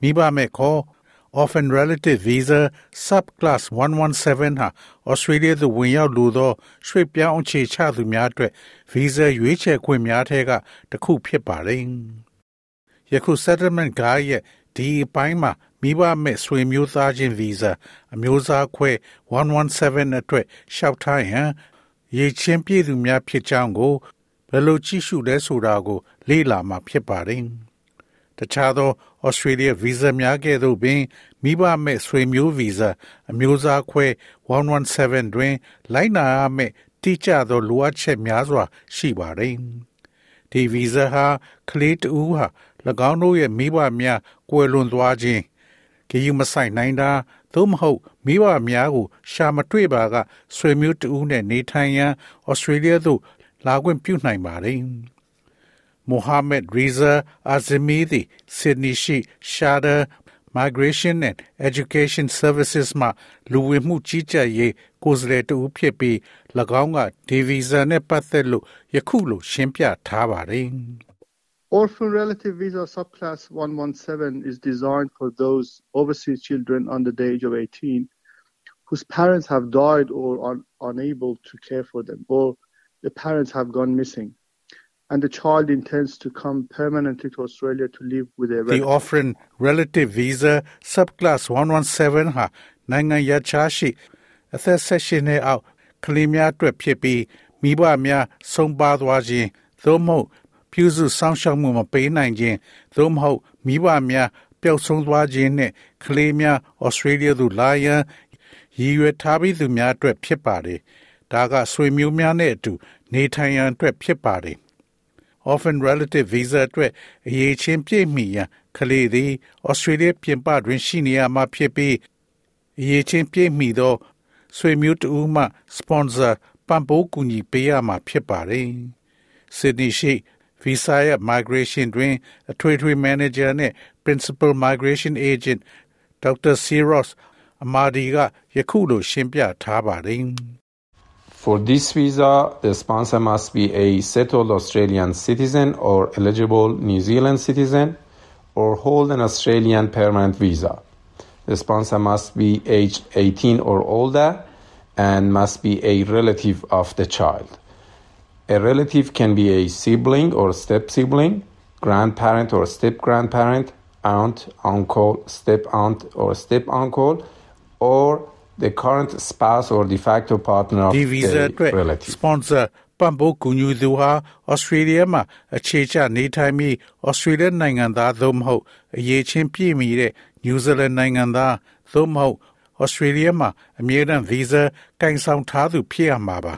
မိဘမဲ့ခေါ် Orphan Relative Visa Subclass 117ဟာ Australia သို့ဝင်ရောက်လိုသောရွှေ့ပြောင်းအခြေချသူများအတွက် visa ရွေးချယ်ခွင့်များထဲကတစ်ခုဖြစ်ပါတယ်။ယခု settlement guide ရဲ့ဒီအပိုင်းမှာမိဘမဲ့ဆွေမျိုးသားချင်း visa အမျိုးအစားခွဲ117အတွက်လျှောက်ထားရန်ရေချင်းပြည့်သူများဖြစ်ကြောင်းကိုဘယ်လိုကြည့်ရှုလဲဆိုတာကို လေ့လာမှာဖြစ်ပါတယ်။ တခြားသောဩစတြေးလျဗီဇများကဲ့သို့ပင်မိဘမဲ့ဆွေမျိုးဗီဇအမျိုးအစားခွဲ117တွင် လိုက်နာရမယ့်တိကျသောလိုအပ်ချက်များစွာ ရှိပါသည်။ဒီဗီဇဟာကလေးတူဟာ၎င်းတို့ရဲ့မိဘများကွယ်လွန်သွားခြင်းဂေယူမဆိုင်နိုင်တာသို့မဟုတ်မိဘများကို ရှာမတွေ့ပါကဆွေမျိုးတူနဲ့နေထိုင်ရန်ဩစတြေးလျသို့လာခွင့်ပြုနိုင်ပါတယ်။ Mohammed Riza Azimidi, Sydney shada, Migration and Education Services မှလူဝင်မှုကြီးကြပ်ရေးကိုယ်စားလှယ်တူဖြစ်ပြီး၎င်းကဒီဗီဇာနဲ့ပတ်သက်လို့ယခုလိုရှင်းပြထားပါတယ် Orphan relative visa subclass 117 is designed for those overseas children under the age of 18 whose parents have died or are unable to care for them or the parents have gone missing and the child intends to come permanently to Australia to live with their relative. The offering relative visa subclass 117 ha nanga ya cha a the session out kle mya twet phit pi mi bwa mya song pa twa chin tho mho phyu su saung shaung mu ma mi bwa mya pyaung song twa ne kle mya Australia tu la yi ywe tha bi tu mya twet phit par de da ga swe myo mya ne atu nei thain yan twet phit par de orphan relative visa အတွက်အရေးချင်းပြည့်မီရန်ကလေးသည်ဩစတြေးလျပြင်ပတွင်ရှိနေရမှာဖြစ်ပြီးအရေးချင်းပြည့်မီသောဆွေမျိုးတူမှ sponsor ပံ့ပိုးကူညီပေးရမှာဖြစ်ပါတယ်။ Sydney ရှိ visa ရဲ့ migration တွင် အထွေထွေ manager နဲ့ principal migration agent Dr. Siros Amadi ကယခုလိုရှင်းပြထားပါတယ်။ For this visa, the sponsor must be a settled Australian citizen or eligible New Zealand citizen or hold an Australian permanent visa. The sponsor must be aged 18 or older and must be a relative of the child. A relative can be a sibling or step sibling, grandparent or step grandparent, aunt, uncle, step aunt or step uncle, or the current spouse or de facto partner of the relative. sponsor ပံ့ပိုးကူညီသူဟာဩစတြေးလျမှာအခြေချနေထိုင်ပြီးဩစတြေးလျနိုင်ငံသားသို့မဟုတ်အရေးချင်းပြည်မီတဲ့နယူးဇီလန်နိုင်ငံသားသို့မဟုတ်ဩစတြေးလျမှာအမြဲတမ်းဗီဇာကင်ဆောင်ထားသူဖြစ်ရမှာပါ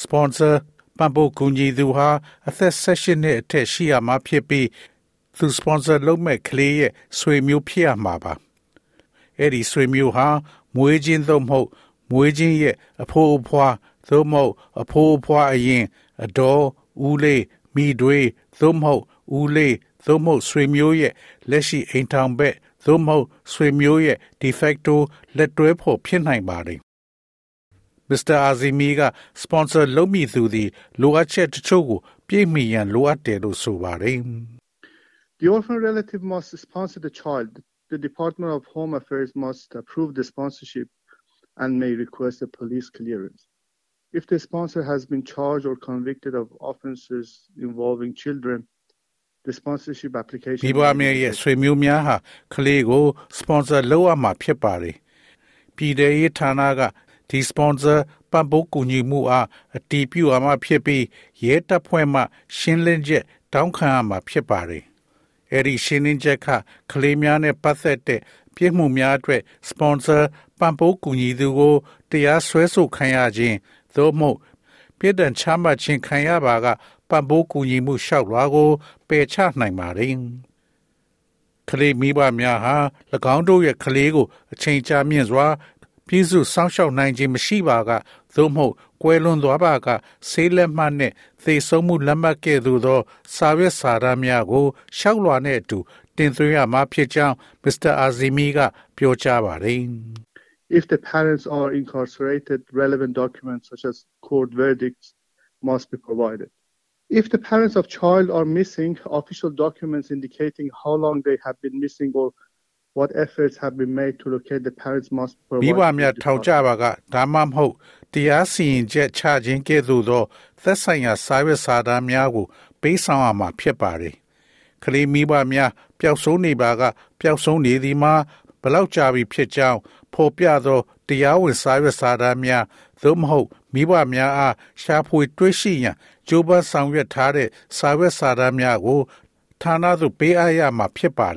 စပွန်ဆာပံ့ပိုးကူညီသူဟာအသက်16နှစ်အထက်ရှိရမှာဖြစ်ပြီးသူစပွန်ဆာလုပ်မဲ့ကလေးရဲ့ဆွေမျိုးဖြစ်ရမှာပါအဲ့ဒီဆွေမျိုးဟာ မွေးခြင်းသို့မဟုတ်မွေးခြင်းရဲ့အဖိုးအဖွားသို့မဟုတ်အဖိုးအဖွားအရင်အတော်ဦးလေးမိတွေသို့မဟုတ်ဦးလေးသို့မဟုတ်ဆွေမျိုးရဲ့လက်ရှိအိမ်ထောင်ဘက်သို့မဟုတ်ဆွေမျိုးရဲ့ de facto လက်တွဲဖို့ဖြစ်နိုင်ပါတယ် Mr. Azimi က sponsor လုပ်မိသူသည်လိုအပ်ချက်တချို့ကိုပြည့်မီရန်လိုအပ်တယ်လို့ဆိုပါတယ် The orphan relative must sponsor the child the Department of Home Affairs must approve the sponsorship and may request a police clearance. If the sponsor has been charged or convicted of offenses involving children, the sponsorship application မိဘအမေရဲ့ဆွေမျိုးများဟာကလေးကို sponsor လုပ်ရမှာဖြစ်ပါတယ်။ပြည်ထရေးဌာနကဒီ sponsor ပံ့ပိုးကူညီမှုအားအတည်ပြုရမှာဖြစ်ပြီးရဲတပ်ဖွဲ့မှရှင်းလင်းချက်တောင်းခံရမှာဖြစ်ပါတယ်။ အဲ့ဒီရှင်းလင်းချက်ကကလေးများနဲ့ပတ်သက်တဲ့ပြစ်မှုများအတွက်စပွန်ဆာပံ့ပိုးကူညီသူကိုတရားစွဲဆိုခံရခြင်းသို့မဟုတ်ပြည်ဒဏ်ချမှတ်ခြင်းခံရပါကပံ့ပိုးကူညီမှုလျှောက်လွှာကိုပယ်ချနိုင်ပါတယ်ကလေးမိဘများဟာ၎င်းတို့ရဲ့ကလေးကိုအချိန်ကြာမြင့်စွာ ပြည့်စုံစောင့်ရှောက်နိုင်ခြင်းမရှိပါက If the parents are incarcerated, relevant documents such as court verdicts must be provided. If the parents of child are missing, official documents indicating how long they have been missing or what efforts have been made to locate the parents must be မိ provided. ဘများထောင်ကြပါကဒါမှမဟုတ်တရားစီရင်ချက်ချခြင်းကဲ့သို့သော သက်ဆိုင်ရာစာရွက်စာတမ်းများကိုပေးဆောင်ရမှာဖြစ်ပါတယ်။ကလေးမိဘများပျောက်ဆုံးနေပါကပျောက်ဆုံးနေသည်မှာဘယ်လောက်ကြာပြီဖြစ်ကြောင်းဖော်ပြသောတရားဝင်စာရွက်စာတမ်းများသို့မဟုတ်မိဘများအားရှာဖွေတွေ့ရှိရန်ကြိုးပမ်းဆောင်ရွက်ထားတဲ့စာရွက်စာတမ်းများကိုဌာနသို့ပေးအပ်ရမှာဖြစ်ပါ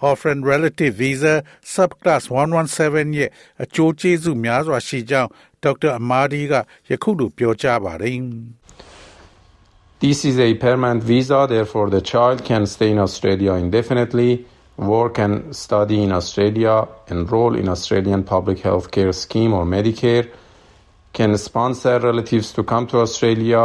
ဟော့ဖရန် relative visa subclass 117ရဲ့အကျိုးကျေးဇူးများစွာရှိကြောင်းဒေါက်တာအမာဒီကယခုလိုပြောကြားပါတယ် This is a permanent visa therefore the child can stay in Australia indefinitely work and study in Australia enroll in Australian public health care scheme or Medicare can sponsor relatives to come to Australia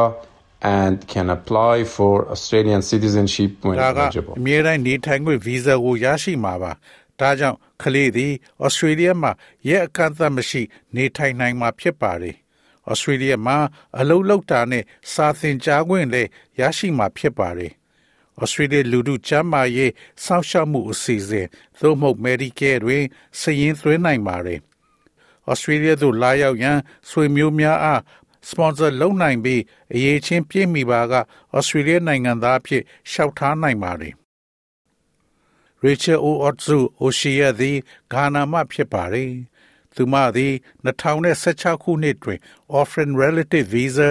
and can apply for Australian citizenship when ဒါက eligible. အမြဲတမ်းနေထိုင်ခွင့်ဗီဇာကိုရရှိမှာပါဒါကြောင့်ကလေးသည်ဩစတြေးလျမှာရက်အခန့်အသတ်မရှိ နေထိုင်နိုင်မှာဖြစ်ပါတယ်ဩစတြေးလျမှာအလုပ်လုပ်တာနဲ့စာသင်ကြားခွင့်လည်းရရှိမှာဖြစ်ပါတယ်ဩစတြေးလျလူထုကျန်းမာရေးစောင့်ရှောက်မှုအစီအစဉ်သို့မဟုတ် Medicare တွင်စာရင်းသွင်းနိုင်ပါတယ်ဩစတြေးလျသို့လာရောက်ရန်ဆွေမျိုးများအား စပွန်ဆာလုပ်နိုင်ပြီးအရေးချင်းပြည့်မိပါကဩစတြေးလျနိုင်ငံသားအဖြစ်ရှောက်ထားနိုင်ပါတယ်။ Rachel O. Otsu Oshia သည်ဂါနာမှဖြစ်ပါတယ်။သူမသည်2016ခုနှစ်တွင် Orphan Relative Visa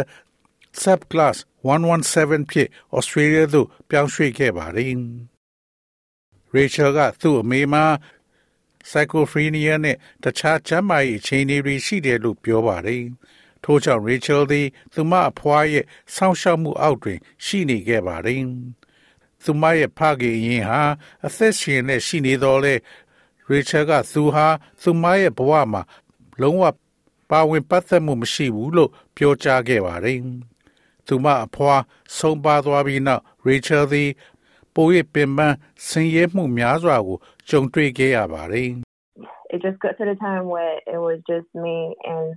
Subclass 117ဖြင့် Australia သို့ပြောင်းရွှေ့ခဲ့ပါတယ်။ Rachel ကသူ့အမေမှာ Schizophrenia နဲ့တခြားကျန်းမာရေးအခြေအနေတွေရှိတယ်လို့ပြောပါတယ်။ ထို့ကြောင့် Rachel သည်သူမအဖွားရဲ့စောင့်ရှောက်မှုအောက်တွင် ရှိနေခဲ့ပါတယ်။သူမရဲ့ဖခင်ရင်ဟာအသက်ရှင်နဲ့ရှိနေတော့လေ Rachel ကသူဟာသူမရဲ့ဘဝမှာလုံးဝပါဝင်ပတ်သက်မှုမရှိဘူးလို့ပြောကြားခဲ့ပါတယ်။သူမအဖွားဆုံးပါသွားပြီးနောက် Rachel သည်ပို၍ပင်ပန်းဆင်းရဲမှုများစွာကိုကြုံတွေ့ခဲ့ရပါတယ်။ it just got to the time where it was just me and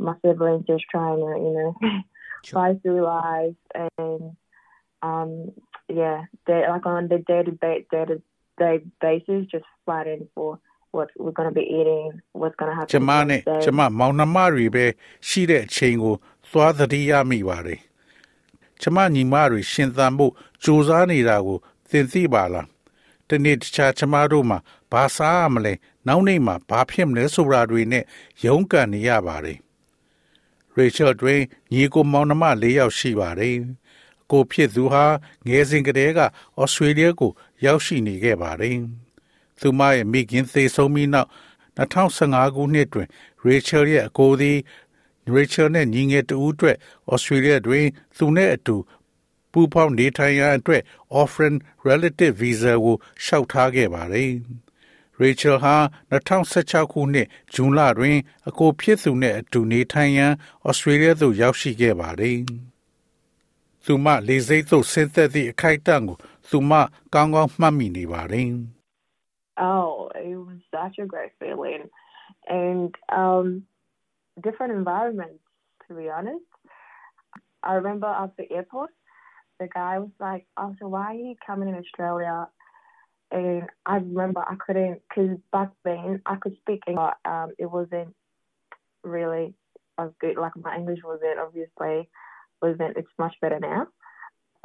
my siblings just trying to, you know, sure. through life and um yeah, they like on the day to day to day basis just fighting for what we're gonna be eating, what's gonna happen. ကျွန်မနဲ့ကျွန်မမောင်နှမတွေပဲရှိတဲ့အချိန်ကိုသွားသတိရမိပါတယ်။ကျွန်မညီမတွေရှင်သန်ဖို့ကြိုးစားနေတာကိုသင်သိပါလား။တနေ့တခြားကျွန်မတို့မှာဘာစားရမလဲ၊နောက်နေ့မှာဘာဖြစ်မလဲဆိုတာတွေနဲ့ရုန်းကန်နေရပါတယ်။ Rachel တွင်ညီကိုမောင်နှမ၄ယောက်ရှိပါတယ်။ကိုဖြစ်သူဟာငယ်စဉ်ကတည်းကဩစတြေးလျကိုရောက်ရှိနေခဲ့ပါတယ်။သူမရဲ့မိခင်သေဆုံးပြီးနောက်2015ခုနှစ်တွင် Rachel ရဲ့အကိုသည် Rachel နဲ့ညီငယ်တူအတွက် Australia တွင်သူနဲ့အတူပူးပေါင်းနေထိုင်ရန်အတွက် Orphan Relative Visa ကိုလျှောက်ထားခဲ့ပါတယ်။ ရေချယ်ဟာ2016ခုနှစ်ဇွန်လတွင် အကိုဖြစ်သူနှင့်အတူနေထိုင်ရန်ဩစတြေးလျသို့ရောက်ရှိခဲ့ပါသည်။သူမလေဆိပ်သို့ဆင်းသက်သည့်အခိုက်အတန့်ကိုသူမကောင်းကောင်းမှတ်မိနေပါသည်။ Oh, it was such a great feeling and um different environments to be honest. I remember at the airport the guy was like, "Oh, so why are you coming in Australia and I remember I couldn't because back then I could speak English, but um, it wasn't really as good. Like my English wasn't obviously wasn't. It's much better now.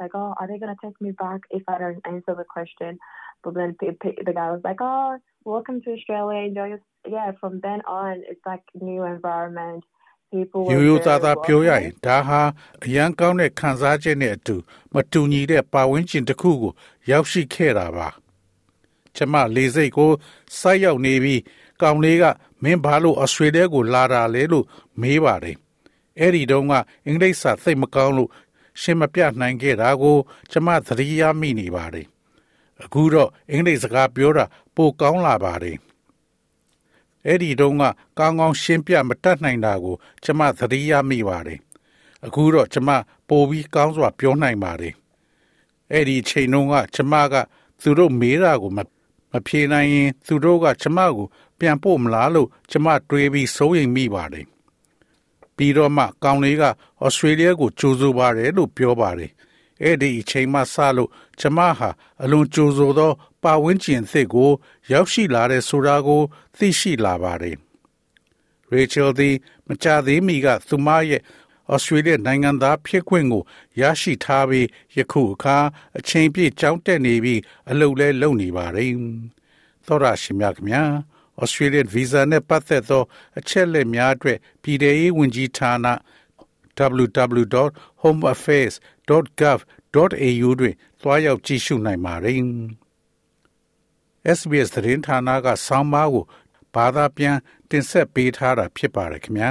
Like, oh, are they gonna take me back if I don't answer the question? But then the guy was like, oh, welcome to Australia, enjoy your. Yeah, from then on, it's like new environment. ရိုးရိုးသားသားပြောရရင်ဒါဟာအရန်ကောင်းတဲ့ခံစားချက်နဲ့အတူမတူညီတဲ့ပတ်ဝန်းကျင်တစ်ခုကိုရောက်ရှိခဲ့တာပါ။ ကျမလေးစိတ်ကိုစိုက်ရောက်နေပြီးကောင်လေးကမင်းဘာလို့ဩစတြေးလျကိုလာတာလဲလို့မေးပါတယ်အဲ့ဒီတုန်းကအင်္ဂလိပ်စာသိပ်မကောင်းလို့ရှင်းမပြနိုင်ခဲ့တာကို ကျမသတိရမိနေပါတယ်အခုတော့အင်္ဂလိပ်စကားပြောတာပိုကောင်းလာပါတယ်အဲ့ဒီတုန်းကကောင်းကောင်းရှင်းပြမတတ်နိုင်တာကို ကျမသတိရမိပါတယ်အခုတော့ကျမပိုပြီးကောင်းစွာပြောနိုင်ပါတယ်အဲ့ဒီချိန်တုန်းကကျမကသူတို့မေးတာကိုမ မဖြေနိုင်ရင် သူတို့ကကျမကို ပြန်ပို့မလားလို့ကျမတွေးပြီးစိုးရိမ်မိပါတယ်ပြီးတော့မှကောင်းလေးကဩစတြေးလျကိုကြိုးဆိုပါတယ်လို့ပြောပါတယ်အဲ့ဒီအချိန်မှစလို့ကျမဟာအလွန်ကြိုးဆိုသောပါဝန်းကျင်အသစ်ကို ရောက်ရှိလာတဲ့ဆိုတာကို သိရှိလာပါတယ်။ Rachel သည် မကြသေးမီကသူမရဲ့ ဩစတြေးလျနိုင်ငံသားဖြစ်ခွင့်ကိုရရှိထားပြီးယခုအခါအချိန်ပြည့်ကြောင်းတက်နေပြီးအလုပ်လဲလုပ်နေပါတယ်။သောရရှိမြခင်ဗျာ Australian Visa နဲ့ပတ်သက်သော အချက်အလက်များအတွက်ပြည်ထောင်စုဝန်ကြီးဌာန www.homeaffairs.gov.au တွင်သွားရောက်ကြည့်ရှုနိုင်ပါတယ်။ SBS သတင်းဌာနကဆောင်းပါးကိုဘာသာပြန်တင်ဆက်ပေးထားတာဖြစ်ပါတယ်ခင်ဗျာ